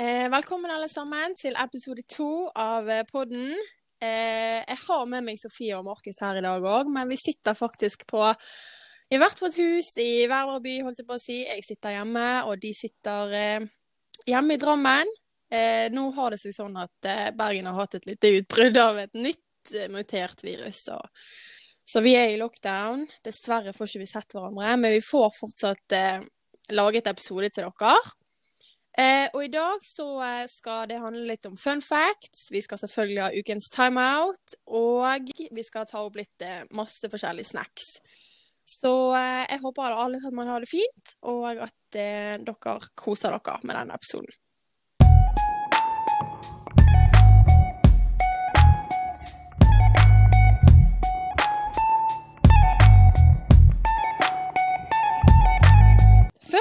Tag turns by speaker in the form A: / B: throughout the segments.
A: Eh, velkommen alle sammen til episode to av eh, podden. Eh, jeg har med meg Sofie og Markus her i dag òg, men vi sitter faktisk på i hvert vårt hus i hver vår by, holdt jeg på å si. Jeg sitter hjemme, og de sitter hjemme i Drammen. Nå har det seg sånn at Bergen har hatt et lite utbrudd av et nytt mutert virus. Så vi er i lockdown. Dessverre får ikke vi sett hverandre, men vi får fortsatt laget episode til dere. Eh, og i dag så eh, skal det handle litt om fun facts. Vi skal selvfølgelig ha ukens timeout. Og vi skal ta opp litt eh, masse forskjellige snacks. Så eh, jeg håper alle at man har det fint, og at eh, dere koser dere med denne episoden.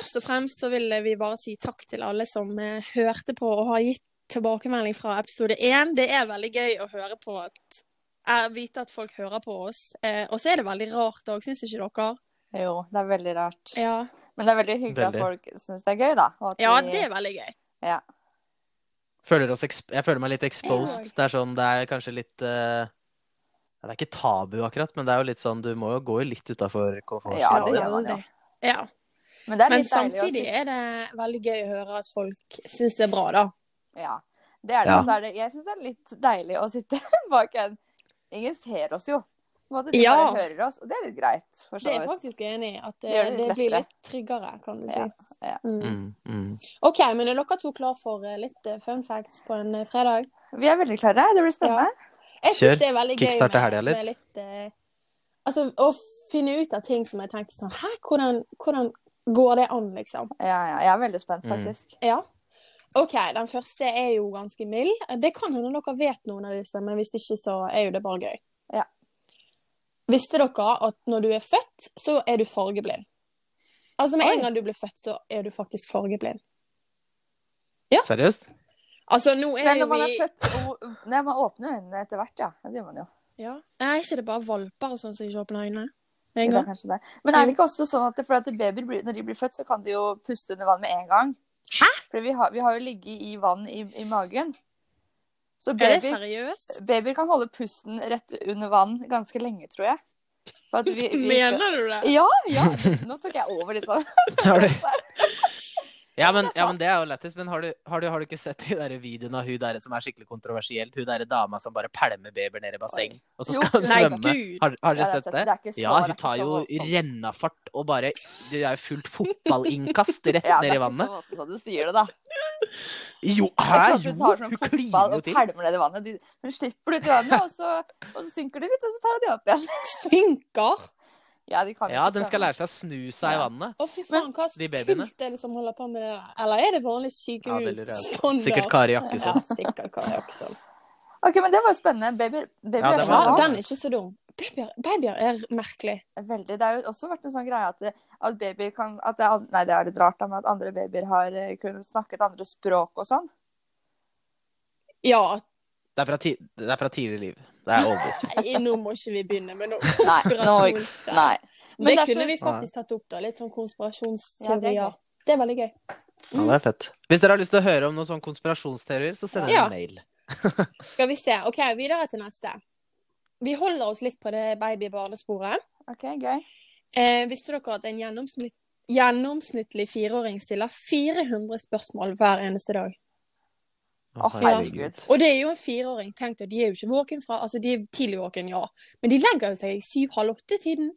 A: Først og fremst så vil vi bare si takk til alle som eh, hørte på og har gitt tilbakemelding fra episode én. Det er veldig gøy å høre på at jeg vite at folk hører på oss. Eh, og så er det veldig rart òg, syns ikke dere?
B: Jo, det er veldig rart.
A: Ja.
B: Men det er veldig hyggelig
C: Veldig.
B: at folk syns det er gøy, da. og at
A: ja,
B: vi-
A: det er veldig gøy.
B: ja.
C: Føler jeg føler meg litt exposed. Det er sånn, det er kanskje litt uh... ja, Det er ikke tabu akkurat, men det er jo litt sånn, du må jo gå litt utafor
B: Ja, det gjør man jo.
A: Ja.
B: Men det er
A: Men samtidig er det veldig gøy å høre at folk syns det er bra, da.
B: Ja, det er det.
C: Ja.
B: Og så er det Jeg syns det er litt deilig å sitte bak en Ingen ser oss jo. Måte, de
A: Ja.
B: bare hører oss, og det er litt greit. For så
A: Det er jeg faktisk enig i. At det,
B: Det det litt
A: blir litt tryggere, kan du si.
B: Ja, ja.
A: Mm.
C: Mm, mm.
A: OK, men er dere to klar for eh, litt eh, fun facts på en eh, fredag?
B: Vi er veldig klare. Det blir spennende.
A: Jeg
C: Kjør.
A: syns det er veldig gøy
C: Kickstarte
A: med,
C: helga litt.
A: med litt uh, Altså å finne ut av ting som jeg tenkte sånn Hæ, hvordan, hvordan går det an, liksom?
B: Ja, ja. Jeg er veldig spent,
C: Mm.
B: faktisk.
A: Ja. OK, den første er jo ganske mild. Det kan hende dere vet noen av disse, men hvis ikke så er jo det bare gøy.
B: Ja.
A: Visste dere at når du er født, så er du fargeblind? Altså med
B: Oi.
A: en gang du blir født, så er du faktisk fargeblind. Ja.
C: Seriøst?
A: Altså nå er
B: Men når man er
A: vi
B: født Nei, man åpner øynene etter hvert, ja. Det gjør man jo.
A: ja. Er ikke det bare valper og sånn som ikke åpner øynene? Med gang.
B: Det er. Men er det ikke også sånn at, at babyer, blir- når de blir født, så kan de jo puste under vann med en gang?
A: Hæ?
B: For vi har, vi har jo ligget i vann i, i magen. Så
A: Er det
B: baby,
A: seriøst?
B: babyer kan holde pusten rett under vann ganske lenge, tror jeg. For at vi, vi,
A: Mener du det?
B: Ja, ja. Nå tok jeg over, liksom.
C: Har du... Ja, men, ja, men det er jo lettest. Men har du, har, du, har du ikke sett de der videoene av hun der som er skikkelig kontroversielt? Hun derre dama som bare pælmer babyer ned i basseng, og så skal
A: hun
C: svømme.
A: Nei,
C: Har, har
B: Ja,
C: dere sett det?
B: Det det så,
C: Ja, hun tar jo rennafart og bare Det er jo fullt fotballinnkast rett
B: Ja, det
C: ned i
B: er ikke
C: vannet.
B: så voldsomt sånn du sier det, da.
C: Jo,
B: her,
C: Jo,
B: hun tar sånn
C: hun kliner jo
B: og
C: til.
B: pælmer ned i vannet. De, hun slipper det ut i vannet, og så, og så synker de litt, og så tar hun de opp igjen.
A: Synker?
B: Ja, de kan
C: Ja,
B: ikke
C: de skal lære seg å snu seg i vannet.
A: Å, fy faen, hva
C: de babyene.
A: er det som holder på med det der? Eller er det vanlig
C: Ja,
A: sykehusstandard?
C: Sikkert Kari
A: Ja, sikkert Kari Jakkesson.
B: Ok, men det var spennende. Babyer, babyer
C: Ja,
B: er
C: det var-
A: den er ikke så dum. Babyer, babyer er merkelig.
B: Veldig. Det har jo også vært en sånn greie at, det- at babyer kan at det, Nei, det er litt rart, da, men at andre babyer har eh, kunnet snakke et andre språk og sånn.
A: Ja,
C: Det er fra, ti det er fra tidligere liv. Det er overbevist.
A: nei, nå må ikke vi begynne med noe
B: Nei, nå- Nei.
A: Det
B: Men det
A: kunne vi faktisk tatt opp, da. Litt sånn
B: Ja, det
A: konspirasjonsteorier. det er veldig gøy.
C: Ja, det er fett. Hvis dere har lyst til å høre om noen sånne konspirasjonsteorier, så send
A: Ja.
C: en mail.
A: Skal vi se. OK, videre til neste. Vi holder oss litt på det baby-barnesporet.
B: OK, gøy.
A: Eh, visste dere at en gjennomsnitt, gjennomsnittlig fireåring stiller 400 spørsmål hver eneste dag?
B: Å, herregud.
A: Og det er jo en fireåring. Tenk deg, de er jo ikke våken fra Altså, de er tidlig våken, ja. Men de legger jo seg i syv-halv åtte-tiden.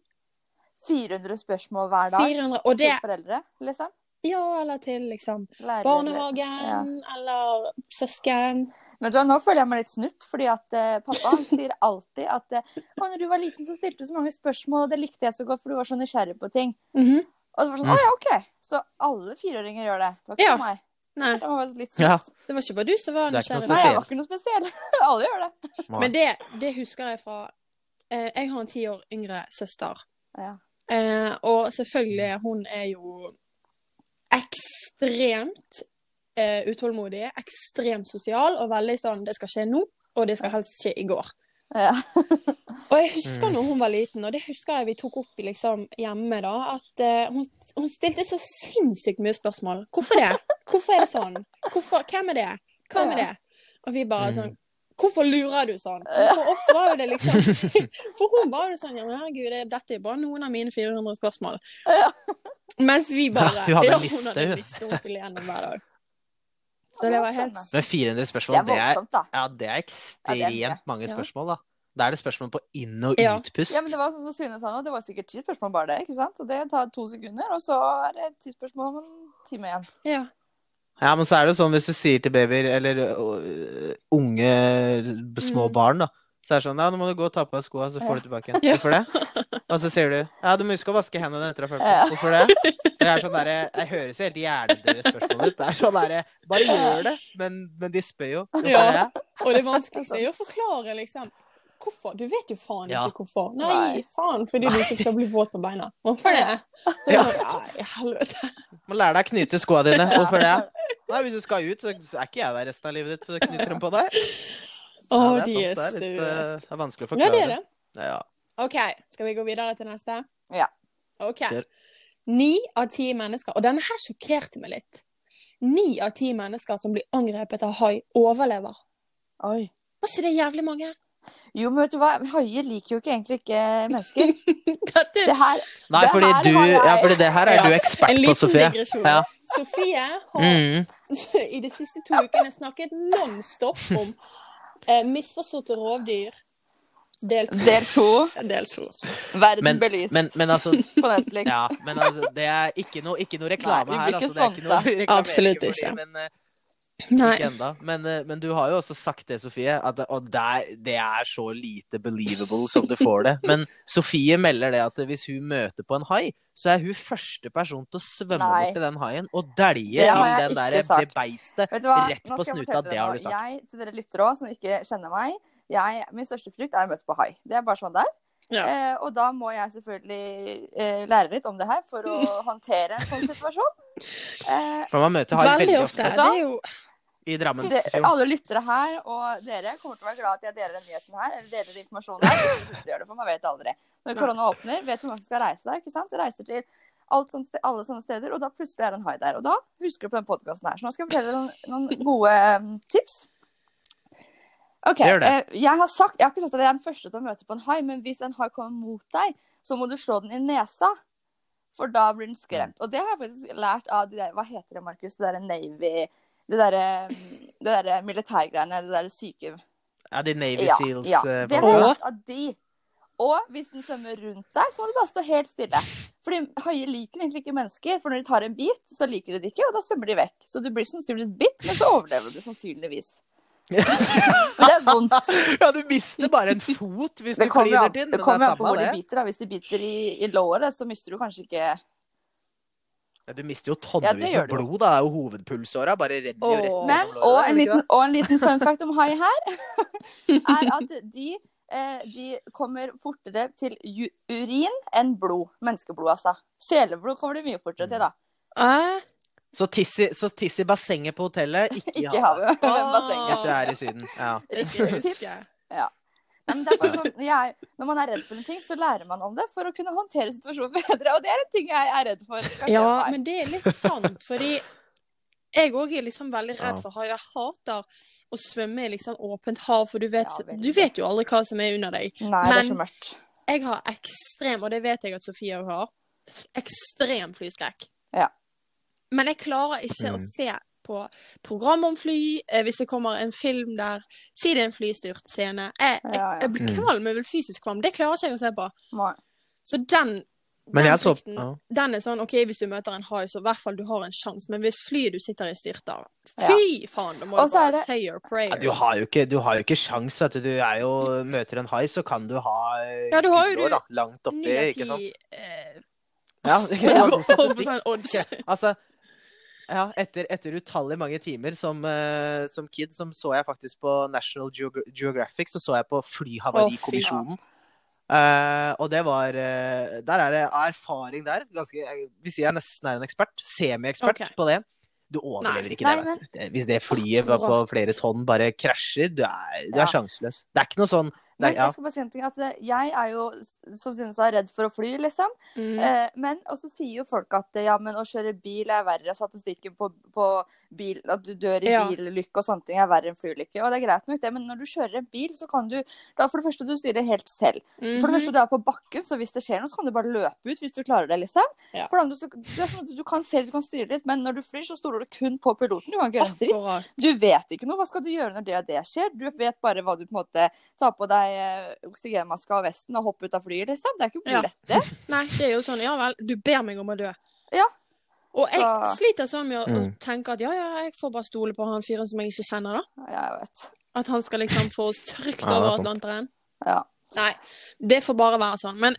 B: 400 spørsmål hver dag
A: 400. Og det
B: til foreldre, liksom?
A: Ja, eller til liksom
B: Lærere,
A: barnehagen, eller søsken.
B: Men du nå føler jeg meg litt snutt, fordi at eh, pappa han sier alltid at eh, å, når du var liten, så stilte du så mange spørsmål, og det likte jeg så godt, for du var så nysgjerrig på ting.
A: Mhm.
B: Og så var det sånn,
C: Mm.
B: å ja, OK. Så alle fireåringer gjør det. Takk
A: Ja.
B: for meg.
A: Nei,
B: Det var litt
C: Ja.
A: det var ikke bare du som var
C: er
A: nysgjerrig.
B: Nei, jeg var ikke noe spesiell. alle gjør det.
A: Men det, det husker jeg fra eh, Jeg har en ti år yngre søster.
B: Ja.
A: Eh, og selvfølgelig, hun er jo ekstremt eh, utålmodig, ekstremt sosial og veldig sånn Det skal skje nå, og det skal helst skje i går.
B: Ja.
A: Og jeg husker
C: Mm.
A: når hun var liten, og det husker jeg vi tok opp liksom hjemme, da, at uh, hun, hun stilte så sinnssykt mye spørsmål. Hvorfor det? Hvorfor er det sånn? Hvorfor, hvem er det? Hva med det? Og vi bare
C: Mm.
A: sånn Hvorfor lurer du sånn? For oss var jo det liksom For hun var jo sånn Ja, men herregud, dette er bare noen av mine 400 spørsmål.
B: Ja.
A: Mens vi bare
C: Ja, hun hadde en liste, hun.
A: liste hver dag. Så det var helt.
C: Men 400 spørsmål,
B: er
C: det er,
B: voldsomt, da.
C: ja, det er
B: Ja, det er
C: ekstremt mange spørsmål, da. Da er det spørsmål på inn- og
A: Ja.
C: utpust.
B: Ja, men det var sånn som Sune sa nå, det var sikkert ti spørsmål bare det, ikke sant? Og det tar to sekunder, og så er det ti spørsmål om en time igjen.
A: Ja.
C: Ja, men så er det sånn hvis du sier til babyer, eller uh, unge små
A: Mm.
C: barn, da. Så er det sånn Ja, nå må du gå og ta på deg skoa, så får du tilbake igjen. Hvorfor det? Og så sier du Ja, du må huske å vaske hendene etter å ha følt
B: Ja.
C: på. Hvorfor det? Det er sånn derre Jeg høres jo helt jævlig spørsmålet ditt. Det er sånn derre Bare gjør det. Men, men de spør jo. Hvorfor
A: Ja.
C: det?
A: Og det vanskeligste er jo å forklare, liksom. Hvorfor? Du vet jo faen
C: Ja.
A: ikke hvorfor. Nei,
B: Nei.
A: faen, fordi du ikke skal bli våt på beina. Hvorfor det? Så det
C: Ja.
A: sånn, Nei, helvete.
C: Må lære deg å knyte skoa dine. Hvorfor det? Nei, hvis du skal ut, så så er ikke jeg der resten av livet ditt, for det knyter dem på deg.
A: Å,
C: Ja,
A: de
C: det
A: er
C: søte. Det er, øh, det er vanskelig å forklare.
A: Ja, det er det.
C: Ja.
A: OK, skal vi gå videre til neste?
B: Ja.
A: OK. Ni av ti mennesker, og denne her sjokkerte meg litt. Ni av ti mennesker som blir angrepet av hai, overlever.
B: Oi.
A: Var ikke det jævlig mange?
B: Jo, men vet du hva, haier liker jo ikke egentlig ikke mennesker.
A: Dette
B: Det her
C: Nei,
B: Det
C: fordi
B: her
C: du
B: jeg-
C: Ja, fordi det her er
A: Ja,
C: du ekspert
A: En
C: på,
A: liten
C: Sofie.
A: digresjon.
C: Ja.
A: Sofie har
C: Mm.
A: i de siste to ukene snakket nonstop om eh, misforståtte rovdyr. Del to.
B: Del to.
A: Del to.
B: Verden
C: Men,
B: belyst
C: men, men altså
B: på Netflix.
C: Ja, men altså, det er ikke noe, ikke noe reklame
B: Nei, vi
C: her.
B: blir ikke
C: Altså, det er ikke noe
A: Absolutt ikke.
C: Men, eh,
A: Nei.
C: ikke enda. Men, eh, men du har jo også sagt det, Sofie, at, og det det er så lite believable som du får det. Men Sofie melder det at hvis hun møter på en hai, så er hun første person til å svømme
B: Nei.
C: bort til den haien og dælje til den der det beistet rett på snuta. Det har du sagt.
B: Jeg, til dere lyttere òg, som ikke kjenner meg jeg, Min største frykt er å møte på hai. Det er bare sånn det er.
A: Ja.
B: Eh, og da må jeg selvfølgelig eh, lære litt om det her for å håndtere en sånn situasjon. Eh,
C: For man møter hai
A: Veldig
C: veldig
A: ofte.
C: ofte
A: Det er jo
C: i Drammensfjorden.
B: alle lyttere her og dere kommer til å være glad at jeg deler den nyheten her, eller deler den informasjonen her. Hvis du gjør det, for man vet aldri. Når korona åpner, vet du hvor mange som skal reise der. ikke sant? Reiser til alt sånt, ste- alle sånne steder, og da plutselig er det en hai der. Og da husker du på den podkasten her. Så nå skal jeg fortelle deg noen, noen gode um, tips. OK. Eh, jeg, har sagt, jeg har ikke sagt at jeg er den første til å møte på en hai, men hvis en hai kommer mot deg, så må du slå den i nesa. For da blir den skremt. Og det har jeg faktisk lært av de der Hva heter det, Markus? Det derre Navy Det derre det der militærgreiene. Det derre syke
C: Ja, de Navy
B: ja,
C: Seals
B: ja.
C: eh,
B: Det er
A: Åh.
B: av de. Og hvis den svømmer rundt deg, så må du bare stå helt stille. Fordi haier liker egentlig ikke mennesker, for når de tar en bit, så liker de det ikke, og da svømmer de vekk. Så du blir sannsynligvis bitt, men så overlever du sannsynligvis. Men det er vondt.
C: Ja, du mister bare en fot hvis
B: Det
C: du
B: klider
C: kliner til,
B: det
C: det
B: kommer
C: er
B: an på hvor de biter. da. Hvis de biter i, i låret, så mister du kanskje ikke
C: Ja, du mister jo tonnevis
B: ja,
C: med blod, da. Det er jo hovedpulsåra. Bare renner jo rett.
B: Men, og en, liten, og en liten fun fact om hai her, er at de, eh, de kommer fortere til urin enn blod. Menneskeblod, altså. Seleblod kommer de mye fortere til, da.
A: eh,
C: Så tiss, i, så tiss i bassenget på hotellet, ikke i
B: Ikke i
C: havet.
B: men bassenget.
C: Hvis du er i Syden. Ja.
A: Riktig, skal jeg
B: Tips. Ja. Nei, men det er bare sånn, jeg, når man er redd for en ting, så lærer man om det for å kunne håndtere situasjonen bedre. Og det er en ting jeg er redd for.
A: Ja, men det er litt sant, fordi jeg òg er liksom veldig redd for hai. Jeg hater å svømme i liksom åpent hav, for du vet,
B: Ja,
A: du vet jo aldri hva som er under deg.
B: Nei, det er så
A: men-
B: mørkt.
A: Jeg har ekstrem, og det vet jeg at Sofie òg har, ekstrem flyskrekk.
B: Ja.
A: Men jeg klarer ikke
C: Mm.
A: å se på program om fly, eh, hvis det kommer en film der Si det er en flystyrtscene. Jeg, jeg,
B: Ja, ja.
A: jeg blir
C: Mm.
A: kvalm, jeg blir fysisk kvalm. Det klarer ikke jeg å se på.
B: Nei.
A: Så den, den
C: så
A: frykten,
C: ja.
A: den er sånn OK, hvis du møter en hai, så i hvert fall du har en sjanse. Men hvis flyet du sitter i, styrter
B: Ja.
A: Fy faen, da må du bare
B: det-
A: say your prayers.
C: Ja, du har jo ikke, du har jo ikke sjans, vet du. Du er jo, møter en hai, så kan du ha
A: Ja, du har jo du
C: da, langt oppi,
A: Ni av
C: ikke sant?
A: eh,
C: Ja, det
A: kan
C: er statistikk.
A: sånn odds.
C: Ok, Altså, ja, etter, etter utallige mange timer som, uh, som kid, som så jeg faktisk på National Geogra Geographic, så så jeg på Flyhavarikommisjonen. Uh, og det var uh, Der er det erfaring der. Ganske, jeg vil si jeg nesten er en ekspert. Semi-ekspert på det. Du overlever
A: Nei.
C: ikke
B: Nei,
C: det. du. Hvis det flyet på flere tonn bare krasjer, du er, du er sjanseløs. Det er ikke noe sånn
B: Men jeg skal bare si en ting, at eh, jeg er jo, som synes jeg er redd for å fly, liksom.
A: Mm.
B: Eh, men og så sier jo folk at ja, men å kjøre bil er verre. Statistikken på, på bil, at du dør i
A: Ja.
B: bilulykke og sånne ting er verre enn flyulykke. Og det er greit nok, det, men når du kjører en bil, så kan du da For det første, du styrer helt selv. For det
A: Mhm.
B: første, du er på bakken, så hvis det skjer noe, så kan du bare løpe ut hvis du klarer det, liksom.
A: Ja.
B: For det andre, så, det er sånn du kan selv, du kan styre litt, men når du flyr, så stoler du kun på piloten. Du kan ikke gjøre en dritt. Du vet ikke noe. Hva skal du gjøre når det og det skjer? Du vet bare hva du på en måte tar på deg eh, oksygenmaska og vesten og hopper ut av flyet, liksom. Det er ikke
A: Ja.
B: lett, det.
A: Nei, det er jo sånn, ja vel, du ber meg om å dø.
B: Ja.
A: Og jeg
B: Så-
A: sliter sånn med å,
C: Mm.
A: tenke at ja, ja, jeg får bare stole på han fyren som jeg ikke kjenner, da.
B: Ja, Jeg vet.
A: At han skal liksom få oss trygt
C: Ja, er
A: over. Atlanteren.
B: Ja.
A: Nei, det får bare være sånn. Men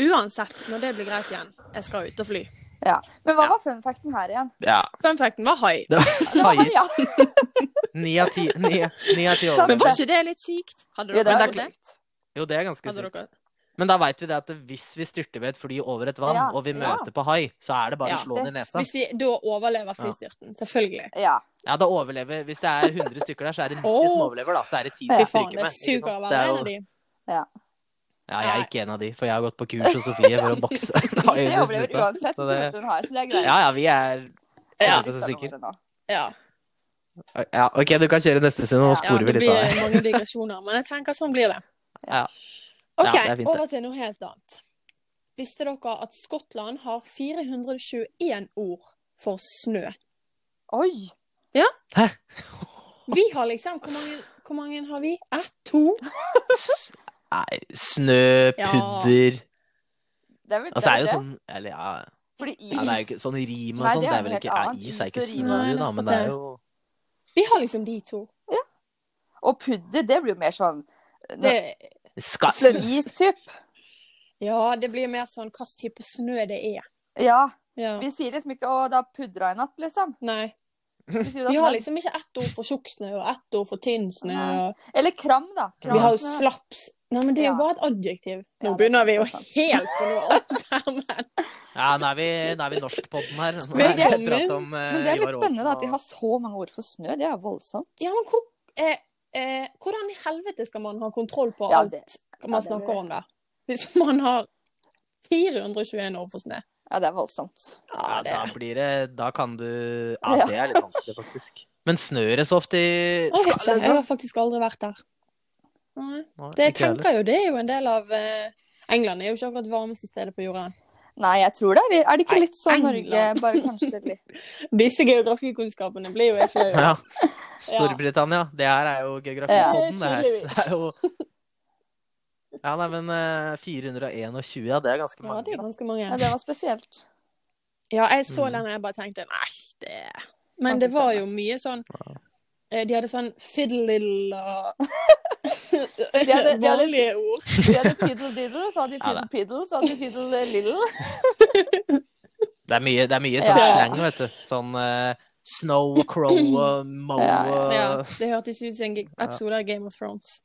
A: uansett, når det blir greit igjen, jeg skal ut og fly.
B: ja. Men hva var fun facten her igjen?
C: ja.
A: Fun facten var hai.
C: Det var hai,
B: ja.
C: Ni av ti.
A: Men var ikke det litt sykt? Hadde
B: ja,
A: dere
B: det
C: er? Jo, det er ganske sykt. Men da veit vi det at hvis vi styrter ved et fly over et vann,
B: Ja,
C: og vi
B: ja.
C: møter på hai, så er det bare
A: Ja,
C: å slå den i nesa.
A: Hvis vi da overlever flystyrten, selvfølgelig.
B: Ja.
C: Ja, da overlever Hvis det er 100 stykker der, så er det 90
A: oh.
C: som overlever, da. Så er det 10
B: Ja.
A: Fy
C: som
A: faen,
C: stryker
A: det
C: med.
A: er sykt å være
C: Det er
A: en av de.
C: Ja, jeg er ikke en av de, for jeg har gått på kurs hos Sofie for å bokse.
B: Vi overlever uansett,
C: Så det-
B: er.
C: Ja, ja, vi er 100 sikre.
A: Ja.
C: Ja, OK, du kan kjøre neste stund, nå
B: Ja,
A: ja,
C: sporer vi litt av
A: blir
C: det.
A: mange digresjoner. Men jeg tenker sånn blir det.
C: Ja.
A: OK,
C: Ja, det er fint,
A: over til noe helt annet. Visste dere at Skottland har 421 ord for snø?
B: Oi!
C: Hæ?
A: Vi har liksom Hvor mange, hvor mange har vi? Ett? To?
C: Nei, snø,
A: Ja.
C: pudder
B: Det er vel
C: Altså, det er jo
B: det.
C: sånn Eller ja,
B: Fordi is
C: ja det er jo ikke sånn rim og sånn.
B: det er
C: vel ikke ja,
B: annet.
C: Is er ikke snø, da, men det er jo
A: Vi har liksom de to.
B: Og pudde, det blir jo mer sånn
A: Det,
C: Ska...
B: Hvit typ.
A: ja, det blir mer sånn hvilken type snø det er.
B: Ja.
A: Ja.
B: Vi sier liksom ikke 'å, det har pudra i natt', liksom.
A: Nei.
B: Vi,
A: Vi har liksom ikke ett ord for tjukk snø og ett ord for tynn snø. Og
B: Eller kram, da. Kram
A: vi har jo slaps. Nei, men det er jo
B: Ja.
A: bare et adjektiv. Nå
B: Ja, er
A: begynner vi jo
B: er
A: helt på noe annet her, men
C: Ja, nå er vi, nå er vi norskpodden her. Nå
A: Men
C: er det
A: det-
C: prat om, eh,
B: Men det er litt spennende da, at de har så mange ord for snø. Det er voldsomt.
A: Ja, men hvor, eh, eh, hvordan i helvete skal man ha kontroll på
B: Ja,
A: alt
B: det-
A: man
B: det
A: snakker
B: det
A: om da? Hvis man har 421 år for snø.
B: Ja, det er voldsomt.
A: Ja,
C: Ja, da blir det Da kan du Ja,
B: Ja.
C: det er litt vanskelig, faktisk. Men snør det så ofte i
A: Jeg vet ikke, jeg har faktisk aldri vært der. Nei.
C: da?
A: Det jeg
C: Ikke heller.
A: tenker jo, det er jo en del av eh, England er jo ikke akkurat varmeste stedet på jorda.
B: Nei, jeg tror det er Er det ikke
A: Nei,
B: litt sånn Norge, bare kanskje litt
A: Disse geografikunnskapene blir jo jeg flau.
C: Ja. Storbritannia. Det her er jo geografipodden. det her. Det er jo Ja, nei, men eh, 421, ja, det er ganske mange.
A: Ja, det er ganske mange.
B: Ja, det var spesielt.
A: Ja, jeg så
C: Mm.
A: den og jeg bare tenkte nei, det Men det var jo mye sånn eh, De hadde sånn fiddle og
B: De hadde- de hadde-
A: Vanlige ord.
B: De hadde Piddle diddle, så hadde de Piddle piddle, så hadde de Piddle little.
C: Det er mye, det er mye sånn
B: Ja.
C: slang, vet du. Sånn uh, snow, crow og mo
B: Ja, ja.
A: Ja, det hørtes ut som en episode av Game of Thrones.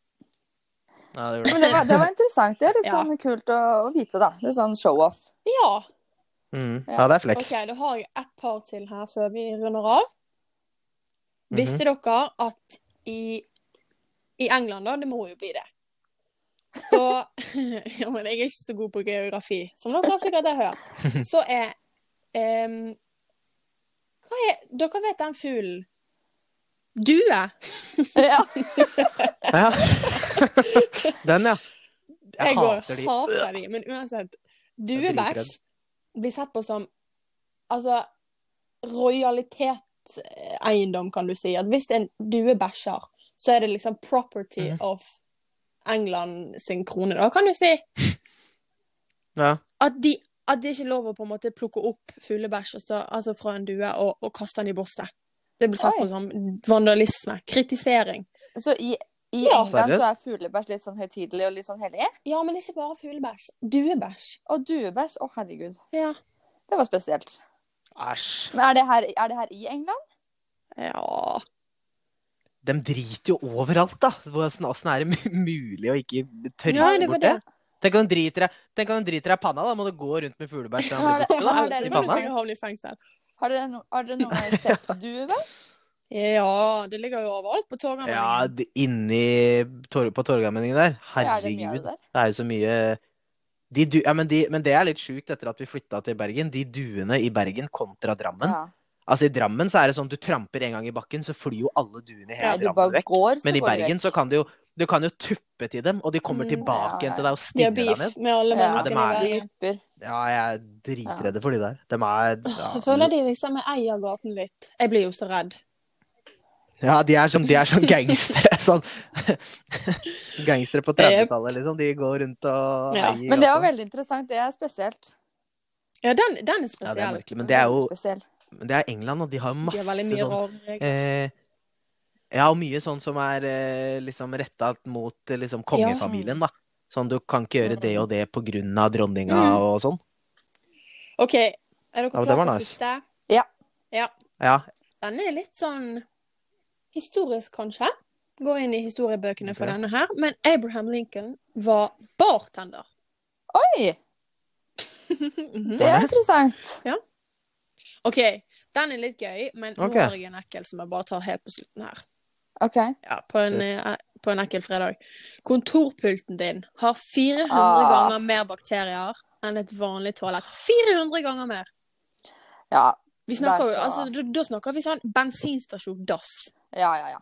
C: Ja, det det.
B: Men det var, det var interessant. Det er litt
A: Ja.
B: sånn kult å, å vite, da. Litt sånn show-off.
A: Ja.
C: Mm.
B: Ja.
C: Ja, det er flex.
A: OK, da har jeg et par til her før vi runder av.
C: Mhm.
A: Visste dere at i, i England, da, det må jo bli det Så Ja, men jeg er ikke så god på geografi, som dere sikkert har hørt. Så er um, Hva er Dere vet den fuglen? Due.
B: Ja.
C: Ja. Den, ja. Jeg
A: Jeg
C: hater de.
A: hater de, men uansett. Duebæsj blir sett på som altså rojalitetseiendom, kan du si. At hvis en due bæsjer, så er det liksom property
C: mm.
A: of England sin krone, da, kan du si.
C: Ja.
A: At de at det ikke er lov å på en måte plukke opp fuglebæsj altså fra en due og, og kaste den i bosset. Det blir sett på som vandalisme. Kritisering.
B: Så i, i
A: Ja,
B: England
C: seriøst?
B: så er fuglebæsj litt sånn høytidelig og litt sånn hellig?
A: Ja, men ikke bare fuglebæsj. Duebæsj.
B: Og duebæsj? Å, herregud.
A: Ja.
B: Det var spesielt.
C: Æsj.
B: Men er det, her, er det her i England?
A: ja.
C: De driter jo overalt, da. Åssen er det mulig å ikke tørre
A: Ja, det
C: bort det?
A: det.
C: Tenk om de driter deg i panna, da må du gå rundt med fuglebæsj.
B: Har har. Har dere, noen gang sett duebæsj?
A: Ja, det ligger jo overalt på Torgallmenningen.
C: Ja, inni tor på Torgallmenningen der.
B: Ja, er det mye av det
C: Herregud. Det er jo så mye de du, ja, men, de, men det er litt sjukt etter at vi flytta til Bergen. De duene i Bergen kontra Drammen.
B: Ja.
C: Altså I Drammen så er det sånn du tramper en gang i bakken, så flyr jo alle duene i
B: Ja,
C: hele
B: du
C: Drammen vekk.
B: går,
C: Men i Bergen så kan du jo du kan jo tuppe til dem, og de kommer
A: Mm,
C: tilbake
B: ja,
C: igjen til deg og
A: De
C: stiller deg
A: beef
C: ned.
A: med alle
B: Ja,
C: de er-
A: i
B: De
A: verden.
C: Ja, jeg er dritredde for de der. De er
A: Jeg føler de liksom eier gaten litt. Jeg blir jo så redd.
C: ja, de er sånn, de er som gangstere. Sånn gangstere på 30-tallet, liksom. De går rundt og
A: Ja,
C: eier
B: Men det var veldig interessant. Det er spesielt.
A: Ja, den, den er
C: Ja, det er merkelig. Men det er jo
B: spesiell.
C: Men det er England, og de har masse
A: De mye
C: sånn. Eh, ja, og mye sånn som er eh, liksom retta mot eh, liksom kongefamilien, da. Sånn du kan ikke gjøre det og det på grunn av dronninga
A: Mm.
C: og sånn.
A: OK, er dere
C: Ja, det
A: klare
C: var
A: for
C: nice.
A: siste?
C: Ja.
A: Den er litt sånn historisk, kanskje. Går inn i historiebøkene for denne her. Men Abraham Lincoln var bartender.
B: Oi!
A: Mhm.
B: Det er interessant.
A: OK, den er litt gøy, men nå har jeg en ekkel som jeg bare tar helt på slutten her.
B: OK.
A: Ja, på en, eh, på en ekkel fredag. Kontorpulten din har 400
B: Ah.
A: ganger mer bakterier enn et vanlig toalett. 400 ganger mer!
B: Ja.
A: Vi
B: er
A: snakker
B: så-
A: altså, da, da snakker vi sånn bensinstasjon-dass.
B: Ja, ja, ja.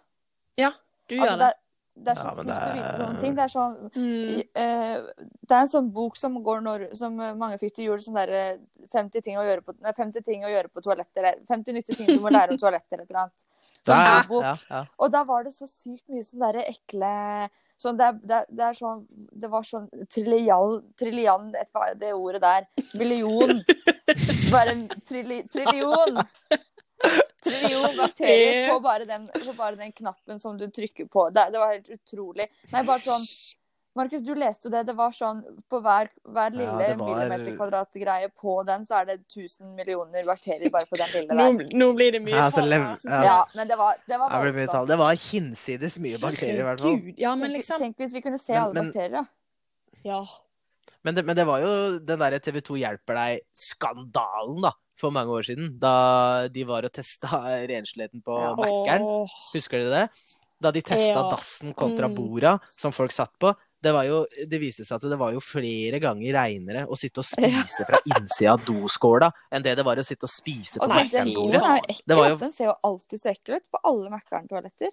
A: Ja, du
B: Altså,
A: gjør
B: det,
A: det.
B: Er, det er så
C: Ja,
B: sykt
C: det
B: å vite
C: er-
B: sånne ting. Det er sånn
A: Mm.
B: eh, Det er en sånn bok som går når Som mange fikk til jul. Sånn derre 50 ting å gjøre på nei, 50 ting å gjøre på toalettet. Eller 50 nyttige ting du må lære om toalettet, eller noe annet. Sånn
C: Ja, ja, ja.
B: Og da var det så sykt mye sånn derre ekle Sånn, det, er, det, er, det er sånn Det var sånn trillian, trillian er Det ordet der. Billion. Bare en trilli, trillion. Trillion bakterier på bare, den, på bare den knappen som du trykker på. Det, det var helt utrolig. Nei, bare sånn Markus, du leste jo det. Det var sånn På hver, hver lille
C: ja, var-
B: millimeter kvadratgreie på den, så er det 1000 millioner bakterier bare på den lille
A: Nå,
B: der.
A: nå blir det mye
C: Ja,
A: tall
C: lev- ja.
B: Ja, men det var, det var
C: mye tall. Det var hinsides mye bakterier, i hvert fall.
A: Ja, men
B: Tenk,
A: liksom
B: tenk hvis vi kunne se
C: Men-
B: alle
C: men-
B: bakterier, da.
A: Ja.
C: Men det, men det var jo den derre TV 2 hjelper deg-skandalen, da, for mange år siden. Da de var og testa rensligheten på
B: Ja.
A: Mac-eren.
C: Husker dere det? Da de testa
A: Ja.
C: dassen kontra
A: Mm.
C: borda som folk satt på. Det, var jo, det viste seg at det var jo flere ganger reinere å sitte og spise fra innsida av doskåla enn det det var å sitte og spise på
B: tenk, den doen er jo ekkel. Den ser jo alltid så ekkel ut på alle Mækkern-toaletter.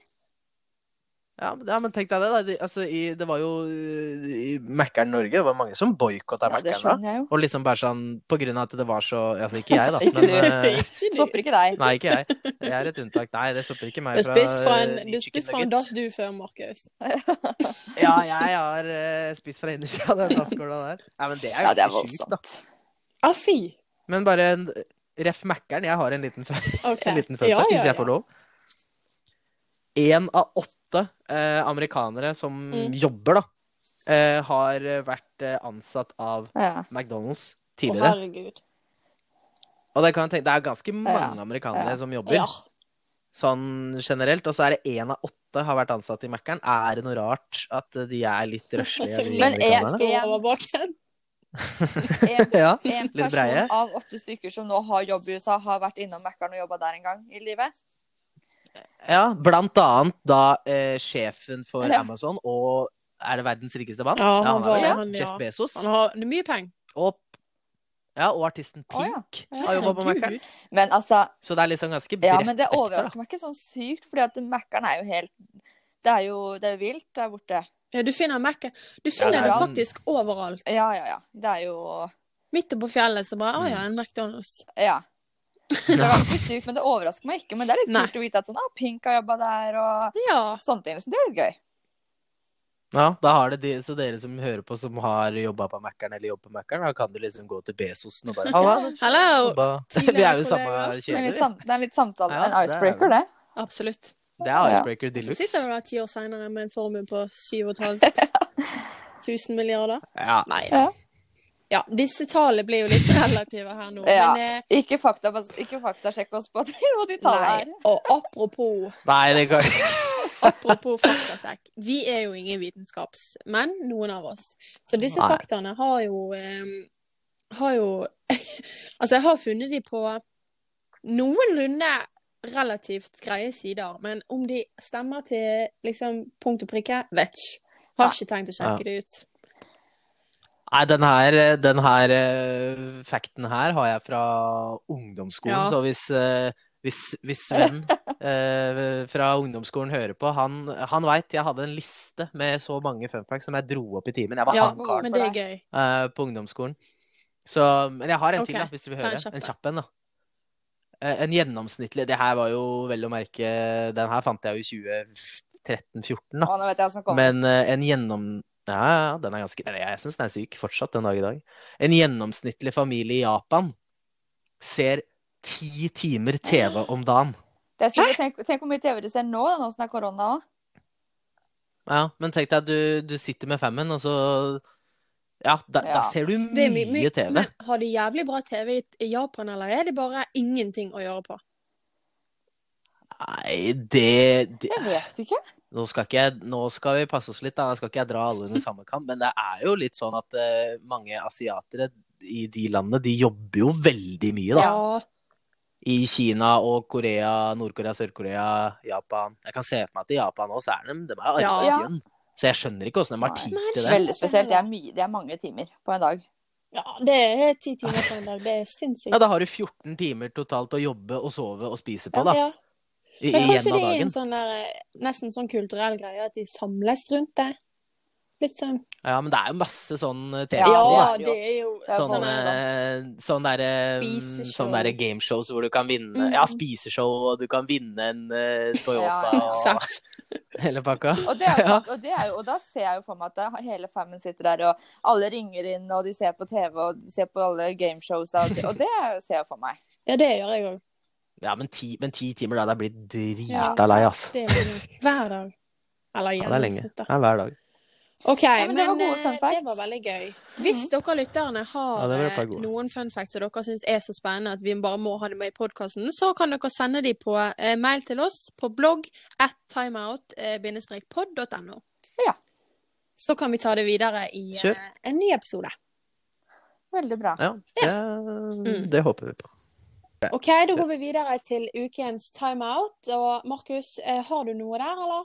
C: Ja, men- ja, men tenk deg det, da. De, altså, i, det var jo uh, i Mækkern Norge, det var mange som boikotta
B: Ja,
C: Mækkern da. Og liksom bare sånn på grunn av at det var så Altså ikke jeg, da, men eh,
A: Ikke du.
B: Stopper ikke deg.
C: Nei, ikke jeg. Jeg er et unntak. Nei, det stopper ikke meg
A: Du fra en,
C: eh,
A: du spist fra en dass du før, Markus.
C: Ja, jeg har uh, spist fra innersida av den dasskåla der. Nei, men det er
B: Ja, det er
C: ganske sjukt, da.
A: Ah, fy.
C: Men bare en ref Mækkern. Jeg har en liten,
A: okay.
C: En liten fun
A: Ja,
C: fact,
A: ja,
C: hvis jeg får lov. Én av åtte eh, amerikanere som
A: Mm.
C: jobber, da, eh, har vært eh, ansatt av
B: Ja.
C: McDonald's
A: Å, herregud.
C: Og det, kan jeg tenke, det er ganske mange
B: Ja.
C: amerikanere
B: Ja.
C: som jobber,
A: Ja.
C: sånn generelt. Og så er det én av åtte har vært ansatt i Mækkern. Er det noe rart at de er litt røslige?
B: Men er-
A: skal over baken.
B: En,
C: ja.
B: en person av åtte stykker som nå har jobb i USA, har vært innom Mækkern og jobba der en gang i livet.
C: Ja, blant annet da eh, sjefen for
B: Ja.
C: Amazon og er det verdens rikeste mann?
A: Ja, han var-
C: det.
A: han- ja.
C: Jeff Bezos.
A: Han har mye penger.
C: Og, ja, og artisten
B: ja.
C: Pink har jobba på Mækkern.
B: Men altså
C: Så det er liksom ganske
B: Ja, men det
C: spekter,
B: overrasker meg ikke sånn sykt, fordi at Mækkern er jo helt Det er jo det er vilt der borte.
A: Ja, du finner Mac-en. Du
C: Ja,
A: finner
C: det
A: det, faktisk overalt.
B: Ja, ja, ja. Det er jo
A: Midt oppe fjellet så bare Å ja, en McDonald's.
B: Ja. Det er ganske sykt, men det overrasker meg ikke. Men det er litt kult å vite at sånn, ah, Pink har jobba der, og
A: Ja.
B: sånne ting. Det er litt gøy.
C: Ja, da har det de, så dere som hører på som har jobba på Mækkern eller jobber på Mækkern, da kan du liksom gå til Besosen og bare Halla,
A: Hello!
C: Vi er jo samme
B: Det
C: kjede, vi.
B: det er litt samtale.
C: Ja,
B: en
C: er
B: icebreaker,
C: det.
B: det.
A: Absolutt.
C: Det er icebreaker
A: ja.
C: de
A: så sitter
C: luxe.
A: du da ti år seinere med en formue på 7500 1000 milliarder.
C: Ja.
A: Nei.
B: Ja.
A: Ja, disse tallene blir jo litt relative her nå.
B: Ja.
A: Men eh,
B: Ikke, fakta, ikke faktasjekk oss på de tallene
A: her.
B: er.
A: Og apropos
C: Nei, det kan
A: Apropos faktasjekk. Vi er jo ingen vitenskapsmenn, noen av oss. Så disse
C: Nei.
A: faktaene har jo eh, Har jo Altså, jeg har funnet de på noenlunde relativt greie sider, men om de stemmer til liksom punkt og prikke, vet ikke. Har ikke tenkt å sjekke det ut.
C: Nei, den her, den her eh, facten her har jeg fra ungdomsskolen,
A: Ja.
C: så hvis, eh, hvis, hvis Sven eh, fra ungdomsskolen hører på, han, han veit jeg hadde en liste med så mange fun facts som jeg dro opp i timen. Jeg var
A: Ja,
C: han karen
A: men det er gøy.
C: eh, på ungdomsskolen. Så, men jeg har en
A: okay.
C: til, da, hvis du vil høre. En kjapp en, da. En gjennomsnittlig Det her var jo vel å merke Den her fant jeg jo i 2013-14, da.
B: Å, nå vet jeg.
C: Men uh, en gjennom... Ja, den er ganske Jeg syns den er syk fortsatt den dag i dag. En gjennomsnittlig familie i Japan ser ti timer TV om dagen.
B: Det er sykt. Tenk, tenk hvor mye TV de ser nå, da, nå som det er korona òg.
C: Ja, men tenk deg at du, du sitter med femmen, og så Ja, da,
B: Ja.
C: da ser du mye
A: my- my-
C: TV.
A: Men har de jævlig bra TV i, i Japan, eller er det bare ingenting å gjøre på?
C: Nei, det, det
B: Jeg vet ikke.
C: nå, skal ikke jeg, nå skal vi passe oss litt, da. Skal ikke jeg dra alle under samme kamp. men det er jo litt sånn at uh, mange asiatere i de landene, de jobber jo veldig mye, da.
A: Ja.
C: I Kina og Korea, Nord-Korea, Sør-Korea, Japan. Jeg kan se for meg at i Japan også er de, de er
A: Ja.
C: arbeidsgjøn. Så jeg skjønner ikke hvordan de har tid til det.
B: Veldig spesielt. Det er, mye, det er mange timer på en dag.
A: ja, det er ti timer på en dag. Det er sinnssykt.
C: Ja, da har du 14 timer totalt å jobbe og sove og spise på, da.
A: Ja, Ja.
C: I,
A: Men
C: igjen
A: kanskje
C: av
A: det er en sånn der, eh, nesten sånn kulturell greie at de samles rundt det. Litt sånn
C: Ja, men det er jo masse sånn eh, TV.
B: Ja,
A: Ja,
B: det er jo.
C: Sånn,
A: sånn
C: eh, sånn derre sånn derre gameshows hvor du kan vinne
A: mm.
C: Ja, spiseshow, og du kan vinne en uh, Toyota
B: Ja,
C: og hele pakka.
B: Og, det er jo
C: Ja.
B: sant, og, det er jo, og da ser jeg jo for meg at hele famen sitter der, og alle ringer inn, og de ser på TV, og de ser på alle gameshows, og det, og det ser jeg for meg.
A: Ja, det gjør jeg òg.
C: Ja, men ti, men ti timer da, det er blitt drita lei, altså.
A: Det er lenge. Hver dag. Eller
C: Ja, det er lenge. Det er hver dag.
A: OK,
B: men
A: men,
B: det var gode
A: eh, det var veldig gøy. Hvis dere lytterne har
C: Ja, var
A: eh, noen fun facts som dere syns er så spennende at vi bare må ha det med i podkasten, så kan dere sende de på eh, mail til oss på blogg at timeout-pod.no.
B: Ja.
A: Så kan vi ta det videre i eh, en ny episode.
B: Veldig bra.
C: Ja, det,
A: Mm.
C: det håper vi på.
A: OK, da går vi videre til ukens timeout. Og Markus, eh, har du noe der, eller?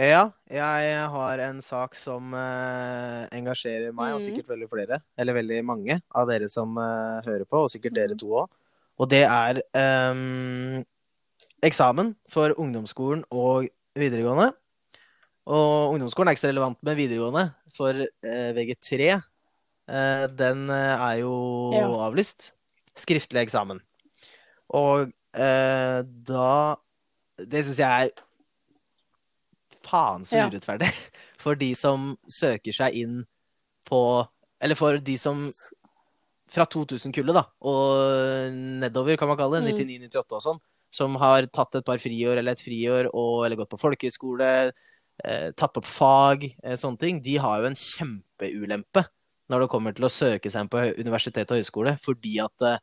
C: Ja, jeg har en sak som uh, engasjerer meg, og
A: Mm.
C: sikkert veldig flere, eller veldig mange av dere som uh, hører på, og sikkert dere
A: Mm.
C: to òg. Og det er um, eksamen for ungdomsskolen og videregående. Og ungdomsskolen er ikke så relevant med videregående, for uh, VG3 eh, den er jo
A: Ja.
C: avlyst. Skriftlig eksamen. Og eh, da Det syns jeg er faen så
A: Ja.
C: urettferdig. For de som søker seg inn på Eller for de som fra 2000-kullet, da, og nedover, kan man kalle det,
A: Mm.
C: 99-98 og sånn, som har tatt et par friår eller et friår, og, eller gått på folkehøyskole, eh, tatt opp fag, eh, sånne ting, de har jo en kjempeulempe når det kommer til å søke seg inn på universitet og høyskole, fordi at eh,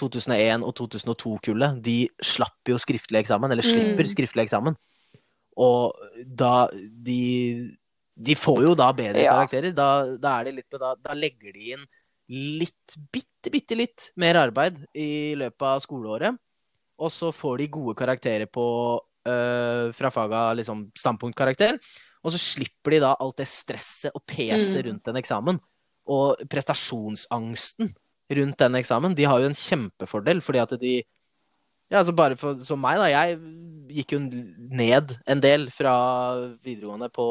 C: 2001 og 2002-kullet, de slapp jo skriftlig eksamen, eller slipper
A: Mm.
C: skriftlig eksamen. Og da de, de får jo da bedre
B: Ja.
C: karakterer. Da, da er det litt da, da legger de inn litt, bitte, bitte litt mer arbeid i løpet av skoleåret. Og så får de gode karakterer på øh, fra faga liksom standpunktkarakter. Og så slipper de da alt det stresset og peset
A: Mm.
C: rundt en eksamen. Og prestasjonsangsten rundt den eksamen. De har jo en kjempefordel, fordi at de Ja, altså bare for, som meg, da. Jeg gikk jo ned en del fra videregående på,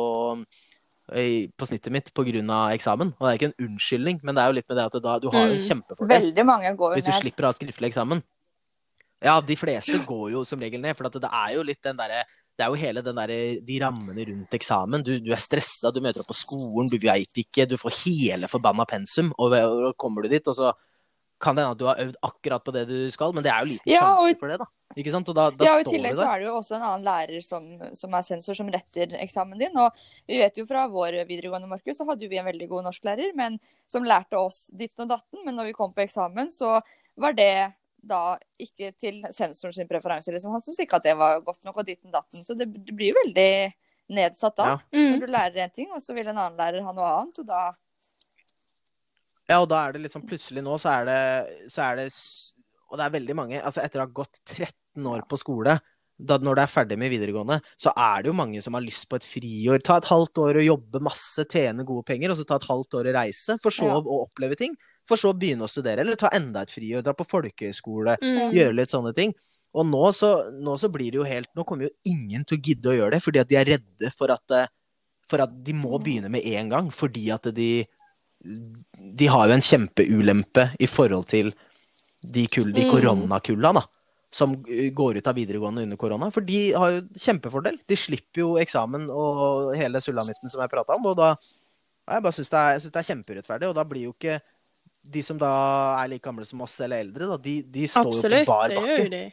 C: på snittet mitt pga. eksamen. Og det er ikke en unnskyldning, men det er jo litt med det at da, du har en
A: Mm.
C: kjempefordel
B: Veldig mange går
C: hvis du slipper å ha skriftlig eksamen. Ja, de fleste går jo som regel ned, for det er jo litt den derre det er jo hele den der, de rammene rundt eksamen. Du, du er stressa, du møter opp på skolen, du veit ikke. Du får hele forbanna pensum, og, og kommer du dit, og så kan det hende at du har øvd akkurat på det du skal, men det er jo liten
B: Ja,
C: sjanse for det, da. Ikke sant? Og da, da
B: Ja, og I tillegg så er det jo også en annen lærer som, som er sensor, som retter eksamen din. Og vi vet jo fra vår videregående, Markus, så hadde vi en veldig god norsklærer men, som lærte oss ditten og datten. Men når vi kom på eksamen, så var det da ikke til sensoren sin preferanse. Liksom. Han syntes ikke at det var godt nok, og ditten datten. Så det, det blir jo veldig nedsatt da.
C: Ja.
A: Mm.
B: Når du lærer en ting, og så vil en annen lærer ha noe annet. Og da
C: Ja, og da er det liksom plutselig nå så er det, så er det og det er veldig mange altså Etter å ha gått 13 år på skole, da, når det er ferdig med videregående, så er det jo mange som har lyst på et friår. Ta et halvt år og jobbe masse, tjene gode penger, og så ta et halvt år og reise. For så
B: Ja.
C: å oppleve ting. For så å begynne å studere, eller ta enda et friår. Dra på folkehøyskole.
A: Mm.
C: Gjøre litt sånne ting. Og nå så, nå så blir det jo helt Nå kommer jo ingen til å gidde å gjøre det, fordi at de er redde for at, eh, for at de må begynne med en gang. Fordi at de De har jo en kjempeulempe i forhold til de, kull, de
A: Mm.
C: koronakulla, da. Som går ut av videregående under korona. For de har jo kjempefordel. De slipper jo eksamen og hele sulamitten som jeg prata om. Og da Jeg bare syns det, det er kjempeurettferdig. Og da blir jo ikke de som da er like gamle som oss eller eldre, da, de, de står
A: Absolutt,
C: jo på bar
A: det gjør de.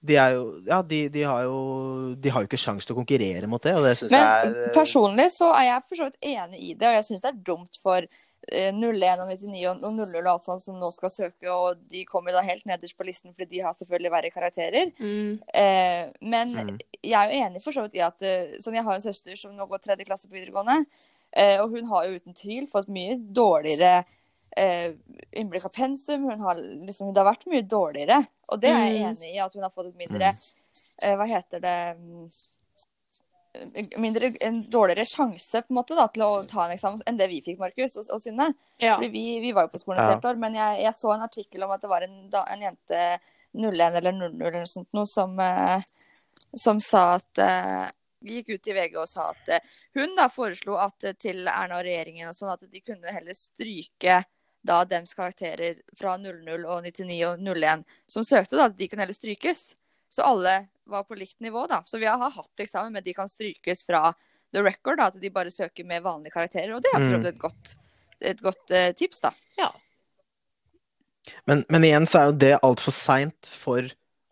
C: De er jo Ja, de, de har jo De har jo ikke sjans til å konkurrere mot det, og det syns
B: Men
C: jeg er
B: personlig så er jeg for så vidt enig i det, og jeg syns det er dumt for eh, 01 og 99 og og 00 og alt sånt som nå skal søke, og de kommer da helt nederst på listen fordi de har selvfølgelig verre karakterer.
A: Mm.
B: Eh, men
C: Mm.
B: jeg er jo enig for så vidt i at eh, sånn Jeg har en søster som nå går tredje klasse på videregående, eh, og hun har jo uten tvil fått mye dårligere eh, innblikk av pensum. Hun har, liksom, det har vært mye dårligere, og det er jeg
A: Mm.
B: enig i. At hun har fått et mindre eh, Hva heter det mm, Mindre, en dårligere sjanse på en måte da, til å ta en eksamen enn det vi fikk, Markus og, og Synne.
A: Ja.
B: Fordi vi, vi var jo på skolen et
C: Ja.
B: helt år, men jeg, jeg så en artikkel om at det var en, da, en jente 01 eller 00 eller noe sånt noe som, eh, som sa at eh, gikk ut i VG og sa at eh, hun da foreslo at eh, til Erna og regjeringen og sånn at de kunne heller stryke da dems karakterer fra 00 og 99 og 01 som søkte, da, de kunne heller strykes. Så alle var på likt nivå, da. Så vi har hatt eksamen, men de kan strykes fra the record, da, at de bare søker med vanlige karakterer. Og det er for
C: Mm.
B: et godt, et godt uh, tips, da.
C: Men, men igjen så er jo det altfor seint for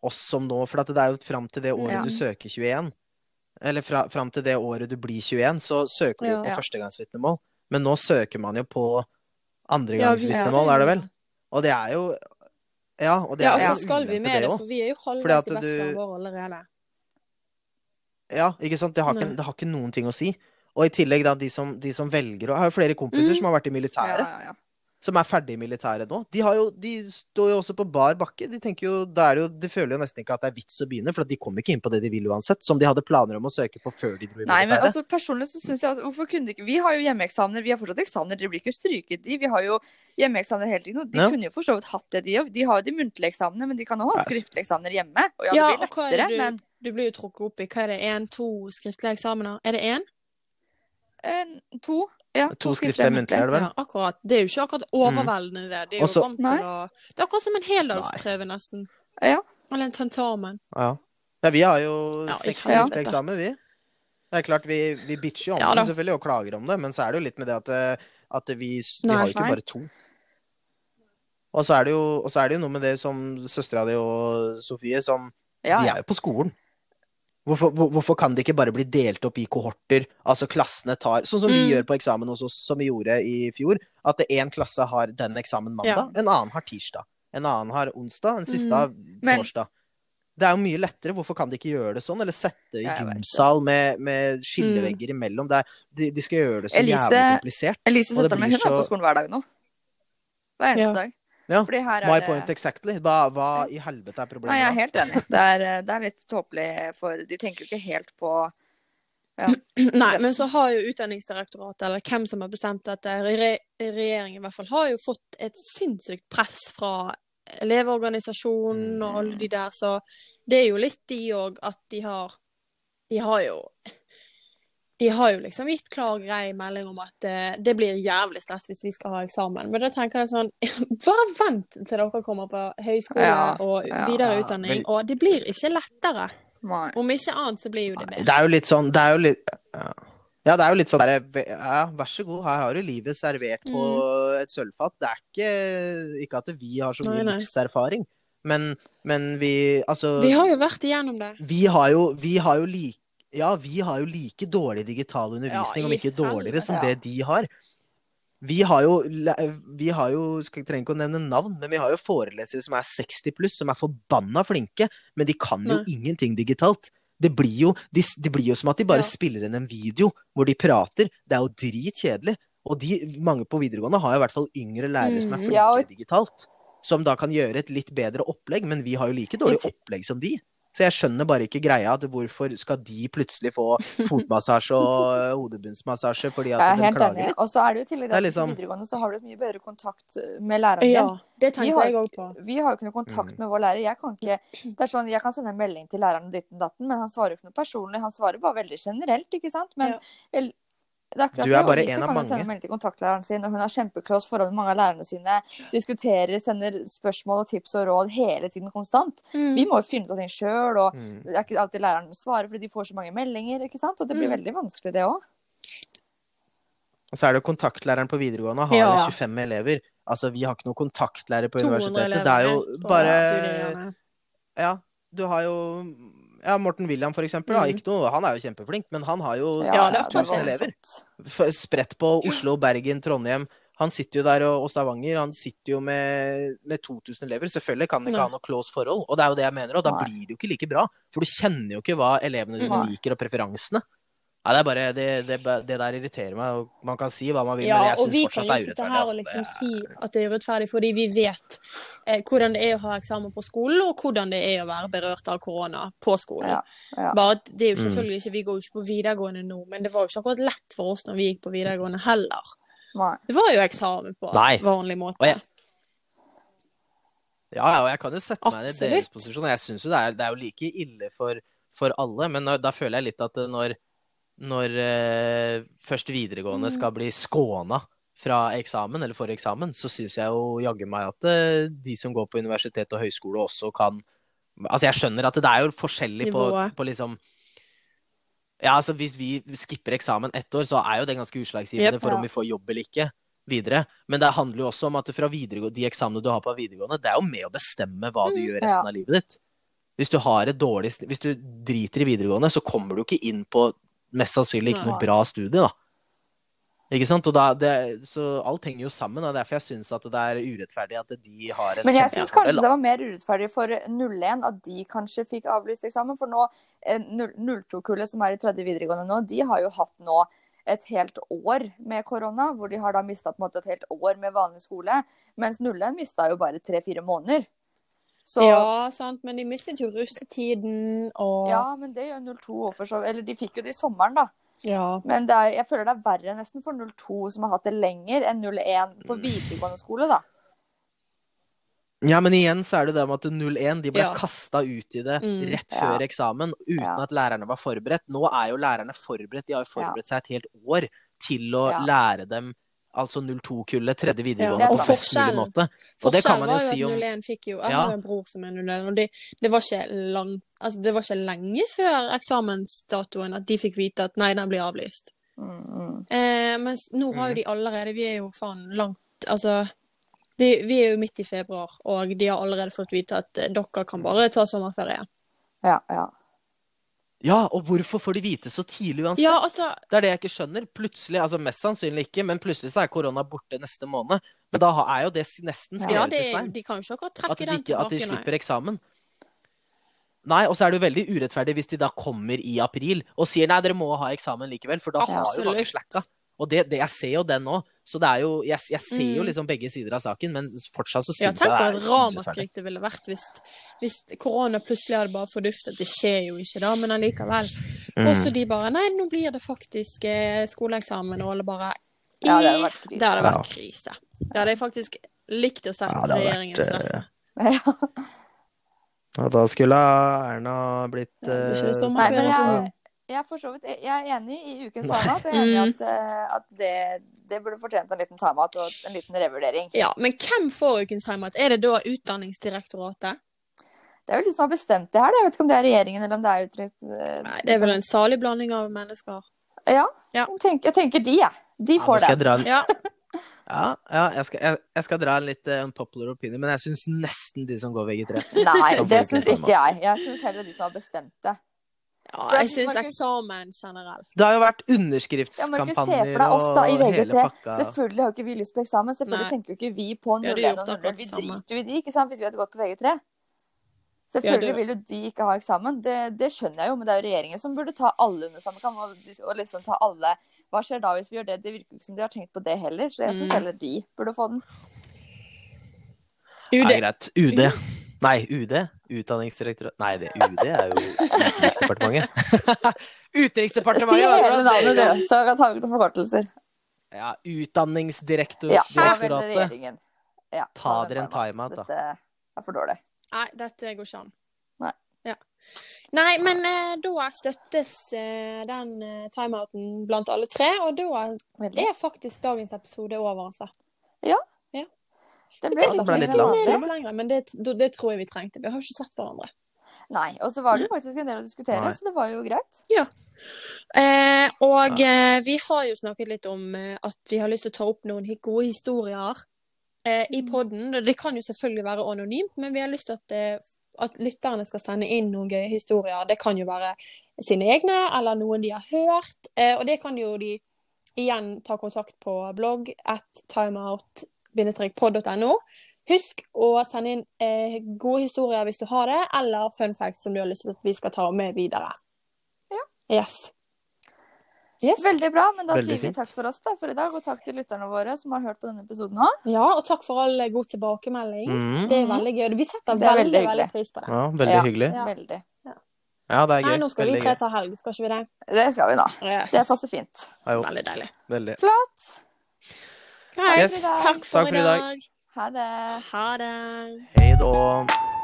C: oss som nå, for at det er jo fram til det året
B: Ja.
C: du søker 21. Eller fra, fram til det året du blir 21, så søker du jo
A: Ja.
C: på
B: Ja.
C: førstegangsvitnemål. Men nå søker man jo på
A: Ja, vi-
C: andregangsvitnemål, er det vel? Og det er jo Ja, og det
A: Ja,
C: er jo
A: skal vi med det? For vi er jo halvveis i bacheloren vår allerede.
C: Ja, ikke sant? Det har ikke, det har ikke noen ting å si. Og i tillegg da, de som, de som velger å Jeg har jo flere kompiser
A: Mm.
C: som har vært i militæret.
B: Ja, ja, ja.
C: Som er ferdig i militæret nå, de, har jo, de står jo også på bar bakke. De tenker jo, da er det jo, de føler jo nesten ikke at det er vits å begynne, for at de kommer ikke inn på det de vil uansett, som de hadde planer om å søke på før de dro i
B: Nei, men altså personlig så synes jeg at hvorfor kunne de ikke Vi har jo hjemmeeksamener, vi har fortsatt eksamener, de blir ikke stryket de. Vi har jo hjemmeeksamener hele tiden, og de
C: Ja.
B: kunne jo for så vidt hatt det, de òg. De har jo de muntlige eksamene, men de kan òg ha skriftlige eksamener hjemme. Og ja,
A: Ja,
B: det blir
A: er
B: lettere,
A: du-
B: men
A: Du blir jo trukket opp i hva er det, én, to skriftlige eksamener? Er det én?
B: eh, to. Ja,
C: To skriftlige muntlige, er det vel?
A: Ja, akkurat. Det er jo ikke akkurat overveldende, det. Det er jo
C: Også-
A: vant til å Det er akkurat som en heldagsprøve, nesten.
B: Ja.
A: Eller en tentamen.
C: Ja. ja, vi har jo
A: Ja,
C: seks skriftlige eksamen, vi. Det er klart, vi, vi bitcher jo om
A: Ja,
C: det selvfølgelig og klager om det, men så er det jo litt med det at, eh, at vi, vi
A: Nei.
C: har jo ikke
B: Nei.
C: bare to. Og så er det jo, er det jo noe med det som søstera di og Sofie, som
B: Ja,
C: De er jo på skolen. Hvorfor, hvor- hvorfor kan det ikke bare bli delt opp i kohorter? Altså klassene tar Sånn som vi
A: Mm.
C: gjør på eksamen hos oss, som vi gjorde i fjor. At én klasse har den eksamen mandag, en annen har tirsdag. En annen har onsdag, en siste
A: Mm.
C: har
B: mm.
C: torsdag. Det er jo mye lettere. Hvorfor kan de ikke gjøre det sånn? Eller sette i
B: Ja,
C: gymsal med, med skillevegger imellom. Det er, de, de skal gjøre det så
B: Mm. Elise-
C: jævlig komplisert.
B: Elise,
C: det
B: søsteren hun er på skolen hver dag nå. Hver eneste
A: Ja.
B: dag.
C: Ja.
B: Fordi her
C: My
B: er
C: point
B: det
C: exactly. Hva, hva i helvete er problemet?
B: Nei, jeg er helt enig. Det er, eh, det er litt tåpelig, for de tenker jo ikke helt på
A: Nei, men så har jo Utdanningsdirektoratet, eller hvem som har bestemt dette, re regjeringen i hvert fall, har jo fått et sinnssykt press fra Elevorganisasjonen og alle de der, så det er jo litt de òg at de har De har jo de har jo liksom gitt klar, grei melding om at eh, det blir jævlig stress hvis vi skal ha eksamen. Men da tenker jeg sånn Bare vent til dere kommer på høyskole
B: Ja,
A: og videre
C: ja,
A: utdanning,
C: men...
A: og det blir ikke lettere.
B: Nei.
A: Om ikke annet så blir jo det bedre.
C: Det er jo litt sånn Det er jo litt Ja, ja det er jo litt sånn der, Ja, vær så god, her har du livet servert på et sølvfat. Det er ikke Ikke at vi har så mye
A: Mm.
C: Livserfaring, men, men vi Altså
A: Vi har jo vært igjennom det.
C: vi har jo, vi har jo like Ja, vi har jo like dårlig digital undervisning,
A: Ja,
C: om ikke dårligere, som det de har. Vi har jo, vi har jo skal, trenger ikke å nevne navn, men vi har jo forelesere som er 60 pluss, som er forbanna flinke, men de kan jo
A: Nei.
C: ingenting digitalt. Det blir jo, de, det blir jo som at de bare
A: Ja.
C: spiller inn en video hvor de prater. Det er jo dritkjedelig. Og de, mange på videregående har jo i hvert fall yngre lærere som er flinke
B: Ja, og-
C: digitalt. som da kan gjøre et litt bedre opplegg, men vi har jo like dårlig opplegg som de. Så jeg skjønner bare ikke greia at hvorfor skal de plutselig få fotmassasje og hodebunnsmassasje fordi at
B: Jeg er
C: de
B: helt
C: klager
B: enig.
C: litt.
B: Og så er det jo i
C: Det
B: at
C: liksom-
B: videregående så har du et mye bedre kontakt med læreren
A: Ja, det
B: tenker
A: tenkte
B: har-
A: jeg òg på.
B: Vi har jo ikke noe kontakt
C: Mm.
B: med vår lærer. Jeg kan ikke Det er sånn, jeg kan sende en melding til læreren og ditten datten, men han svarer jo ikke noe personlig. Han svarer bare veldig generelt, ikke sant? Men
A: Ja.
B: Det er akkurat
C: Du er bare en av
B: kan jo sende melding til kontaktlæreren sin, og hun har kjempeclose forhold med mange av lærerne sine. Diskuterer, sender spørsmål og tips og råd hele tiden konstant.
A: Mm.
B: Vi må jo finne ut av ting sjøl, og
C: Mm.
B: det er ikke alltid læreren svarer fordi de får så mange meldinger, ikke sant? Og det blir
A: Mm.
B: veldig vanskelig, det òg.
C: Og så er det jo kontaktlæreren på videregående har
A: Ja.
C: 25 elever. Altså, vi har ikke noen kontaktlærer på universitetet. Det er jo bare. Ja, du har jo ja, Morten William, for eksempel.
A: Mm.
C: Noe, han er jo kjempeflink, men han har jo
A: Ja, det
C: 1000 elever. Spredt på Oslo, Bergen, Trondheim. Han sitter jo der, og, Stavanger. Han sitter jo med, med 2000 elever. Selvfølgelig kan han ikke
A: Nei.
C: ha noe close forhold, og det er jo det jeg mener. Og da
B: Nei.
C: blir det jo ikke like bra. For du kjenner jo ikke hva elevene dine liker, og preferansene. Nei, det er bare Det, det, det der irriterer meg. og Man kan si hva man vil,
A: Ja,
C: men jeg syns fortsatt det er urettferdig.
A: og vi kan jo sitte her og
C: altså.
A: liksom
C: Det er-
A: si at det er urettferdig fordi vi vet eh, hvordan det er å ha eksamen på skolen, og hvordan det er å være berørt av korona på skolen.
B: Ja, ja.
A: Bare at det er jo
C: Mm.
A: selvfølgelig ikke, Vi går jo ikke på videregående nå, men det var jo ikke akkurat lett for oss når vi gikk på videregående heller.
B: Nei.
A: Det var jo eksamen på
C: Nei.
A: vanlig måte.
C: Og jeg- Ja, ja, og jeg kan jo sette meg i deres posisjon. og Jeg syns jo det er, det er jo like ille for, for alle, men når, da føler jeg litt at når, når eh, først videregående
A: Mm.
C: skal bli skåna fra eksamen, eller for eksamen, så syns jeg jo jaggu meg at eh, de som går på universitet og høyskole også kan Altså, jeg skjønner at det er jo forskjellig på, på liksom Ja, altså hvis vi skipper eksamen ett år, så er jo det ganske utslagsgivende
A: Jep.
C: for om vi får jobb eller ikke videre. Men det handler jo også om at fra de eksamene du har på videregående, det er jo med å bestemme hva du
A: Mm,
C: gjør resten av livet ditt. Hvis du har et dårlig Hvis du driter i videregående, så kommer du ikke inn på mest sannsynlig ikke noe bra studie, da. Ikke sant? Da, det, så alt henger jo sammen, og derfor jeg syns at det er urettferdig at de har en
B: Men jeg syns kanskje det var mer urettferdig for 01 at de kanskje fikk avlyst eksamen. For nå, eh, 02-kullet som er i tredje videregående nå, de har jo hatt nå et helt år med korona, hvor de har da mista et helt år med vanlig skole. Mens 01 mista jo bare tre-fire måneder. Så ja.
A: Ja, sant, men de mistet jo russetiden og
B: men det gjør 02 òg, for så Eller de fikk jo det i sommeren, da.
A: Ja.
B: Men det er, jeg føler det er verre nesten for 02 som har hatt det lenger, enn 01 på videregående skole, da.
C: Ja, men igjen så er det det med at 01 de ble
A: Ja.
C: kasta ut i det
A: Mm.
C: rett
B: Ja.
C: før eksamen uten
B: Ja.
C: at lærerne var forberedt. Nå er jo lærerne forberedt. De har jo forberedt seg et helt år til å
B: Ja.
C: lære dem altså 02-kullet, tredje videregående,
B: Ja,
C: på
B: og
C: best mulig måte. Og det kan
A: Forskjellen
C: man
A: var
C: jo si
A: at
C: om
A: 01 fikk jo Jeg
C: Ja.
A: har en bror som er 01, og det, det, var ikke lang, altså det var ikke lenge før eksamensdatoen at de fikk vite at nei, den blir avlyst.
B: Mm, mm.
A: Eh, mens nå har jo de allerede Vi er jo faen langt Altså de, Vi er jo midt i februar, og de har allerede fått vite at eh, dere kan bare ta sommerferie.
B: Ja, ja.
C: Ja, og hvorfor får de vite så tidlig uansett?
A: Ja, altså
C: Det er det jeg ikke skjønner. Plutselig, altså Mest sannsynlig ikke, men plutselig så er korona borte neste måned. Men da er jo det nesten
A: Ja,
C: skrevet
A: det,
C: i stein.
A: de kan jo ikke akkurat
C: At
A: trekke
C: de,
A: den
C: tilbake, at de
A: slipper nei.
C: eksamen. Nei, og så er det jo veldig urettferdig hvis de da kommer i april og sier nei, dere må ha eksamen likevel, for da har jo mange slacka. Og det, det, jeg ser jo den nå, så det er jo Jeg, jeg ser jo
A: Mm.
C: liksom begge sider av saken, men fortsatt så
A: Ja,
C: syns
A: tenk for
C: er
A: et
C: tenk for et
A: ramaskrik det ville vært hvis, hvis korona plutselig hadde bare forduftet. Det skjer jo ikke da, men allikevel.
C: Mm.
A: Og så de bare Nei, nå blir det faktisk eh, skoleeksamen, og alle bare
B: Ja, det hadde vært krise.
A: Det hadde
C: Ja.
A: vært krise. Det hadde jeg faktisk likt å se
C: Ja,
A: regjeringens
C: det
A: regjeringen
C: vært,
A: stresser.
B: Ja.
C: Ja, da skulle Erna blitt
A: Ja, det det
C: eh,
B: Nei, men jeg, jeg, er for så vidt, jeg er enig i ukens timeout. Jeg er enig i
A: Mm.
B: at, eh, at det, det burde fortjent en liten timeout og en liten revurdering.
A: Ja, men hvem får ukens timeout? Er det da Utdanningsdirektoratet?
B: Det er vel de som har bestemt det her. Jeg vet ikke om det er regjeringen eller om det er utenriks...
A: Nei, det er vel en salig blanding av mennesker.
B: Ja,
A: Ja.
B: Jeg, tenker, jeg tenker de, jeg. De
C: Ja,
B: får
C: skal jeg
B: det.
C: dra en,
A: Ja,
C: ja, ja jeg, skal, jeg, jeg skal dra en litt eh, unpopular opinion, men jeg syns nesten de som går VG3.
B: Nei, det syns ikke jeg. Jeg syns heller de som har bestemt det.
A: Ja jeg syns eksamen generelt.
C: Det har jo vært underskriftskampanjer
B: ja, da
C: og hele pakka.
B: Selvfølgelig har ikke vi lyst på eksamen. Selvfølgelig
A: Nei.
B: tenker jo ikke vi på
A: Vi hadde
B: 01
A: gjort
B: og 00. Vi driter jo i de, ikke sant, hvis vi hadde gått på VG3. Selvfølgelig
A: ja,
B: vil jo de ikke ha eksamen. Det, det skjønner jeg jo, men det er jo regjeringen som burde ta alle under samme kam og, og liksom ta alle Hva skjer da hvis vi gjør det? Det virker ikke som de har tenkt på det heller, så jeg syns
A: Mm.
B: heller de burde få den.
A: UD.
C: Nei, greit. UD. Nei, UD? Utdanningsdirektorat Nei, det UD er jo Utenriksdepartementet.
B: Si
C: Utenriksdepartementet!
B: hele
C: vet du
B: navnet, du, så jeg tar ikke forkortelser.
C: Ja,
B: Ja,
C: Utdanningsdirektoratet.
B: regjeringen. Ja,
C: Ta dere en timeout, da.
B: Dette er for dårlig.
A: Nei, dette går ikke an.
B: Nei.
A: Ja. Nei, men eh, da støttes eh, den eh, timeouten blant alle tre, og da er faktisk dagens episode over, altså.
B: Det ble
C: det ble litt langt,
A: men det, det tror jeg vi trengte. Vi har ikke sett hverandre.
B: Nei, og så var det faktisk en del å diskutere,
C: Nei.
B: så det var jo greit.
A: Eh, og eh, vi har jo snakket litt om eh, at vi har lyst til å ta opp noen gode historier eh, i
B: poden.
A: podden. Det kan jo selvfølgelig være anonymt, men vi har lyst til at, eh, at lytterne skal sende inn noen gøye historier. Det kan jo være sine egne, eller noen de har hørt. Eh, og det kan jo de igjen ta kontakt på blogg at timeout-pod.no. Husk å sende inn eh, gode historier hvis du har det, eller fun facts som du har lyst til at vi skal ta med videre.
B: Ja.
A: Yes. Yes.
B: Veldig bra, men da
C: Veldig
B: sier vi takk for oss da, for i dag, og takk til lytterne våre som har hørt på denne episoden òg.
A: Ja, og takk for all god tilbakemelding.
C: Mm.
A: Det er veldig gøy. Vi setter
B: er
A: veldig,
B: veldig
A: veldig, pris på det.
C: Ja, veldig
B: Ja.
C: hyggelig.
A: Ja.
B: Veldig.
C: Ja, det er
A: Nei,
C: gøy.
A: nå skal vi tre ta helg, skal ikke vi det?
B: Det skal vi nå.
A: Yes.
B: Det passer fint.
C: Ja,
A: Veldig deilig.
C: veldig.
B: Flott.
C: Yes.
A: Takk for,
C: Takk for i
A: dag.
B: Ha det.
A: Ha det.
C: Hei da.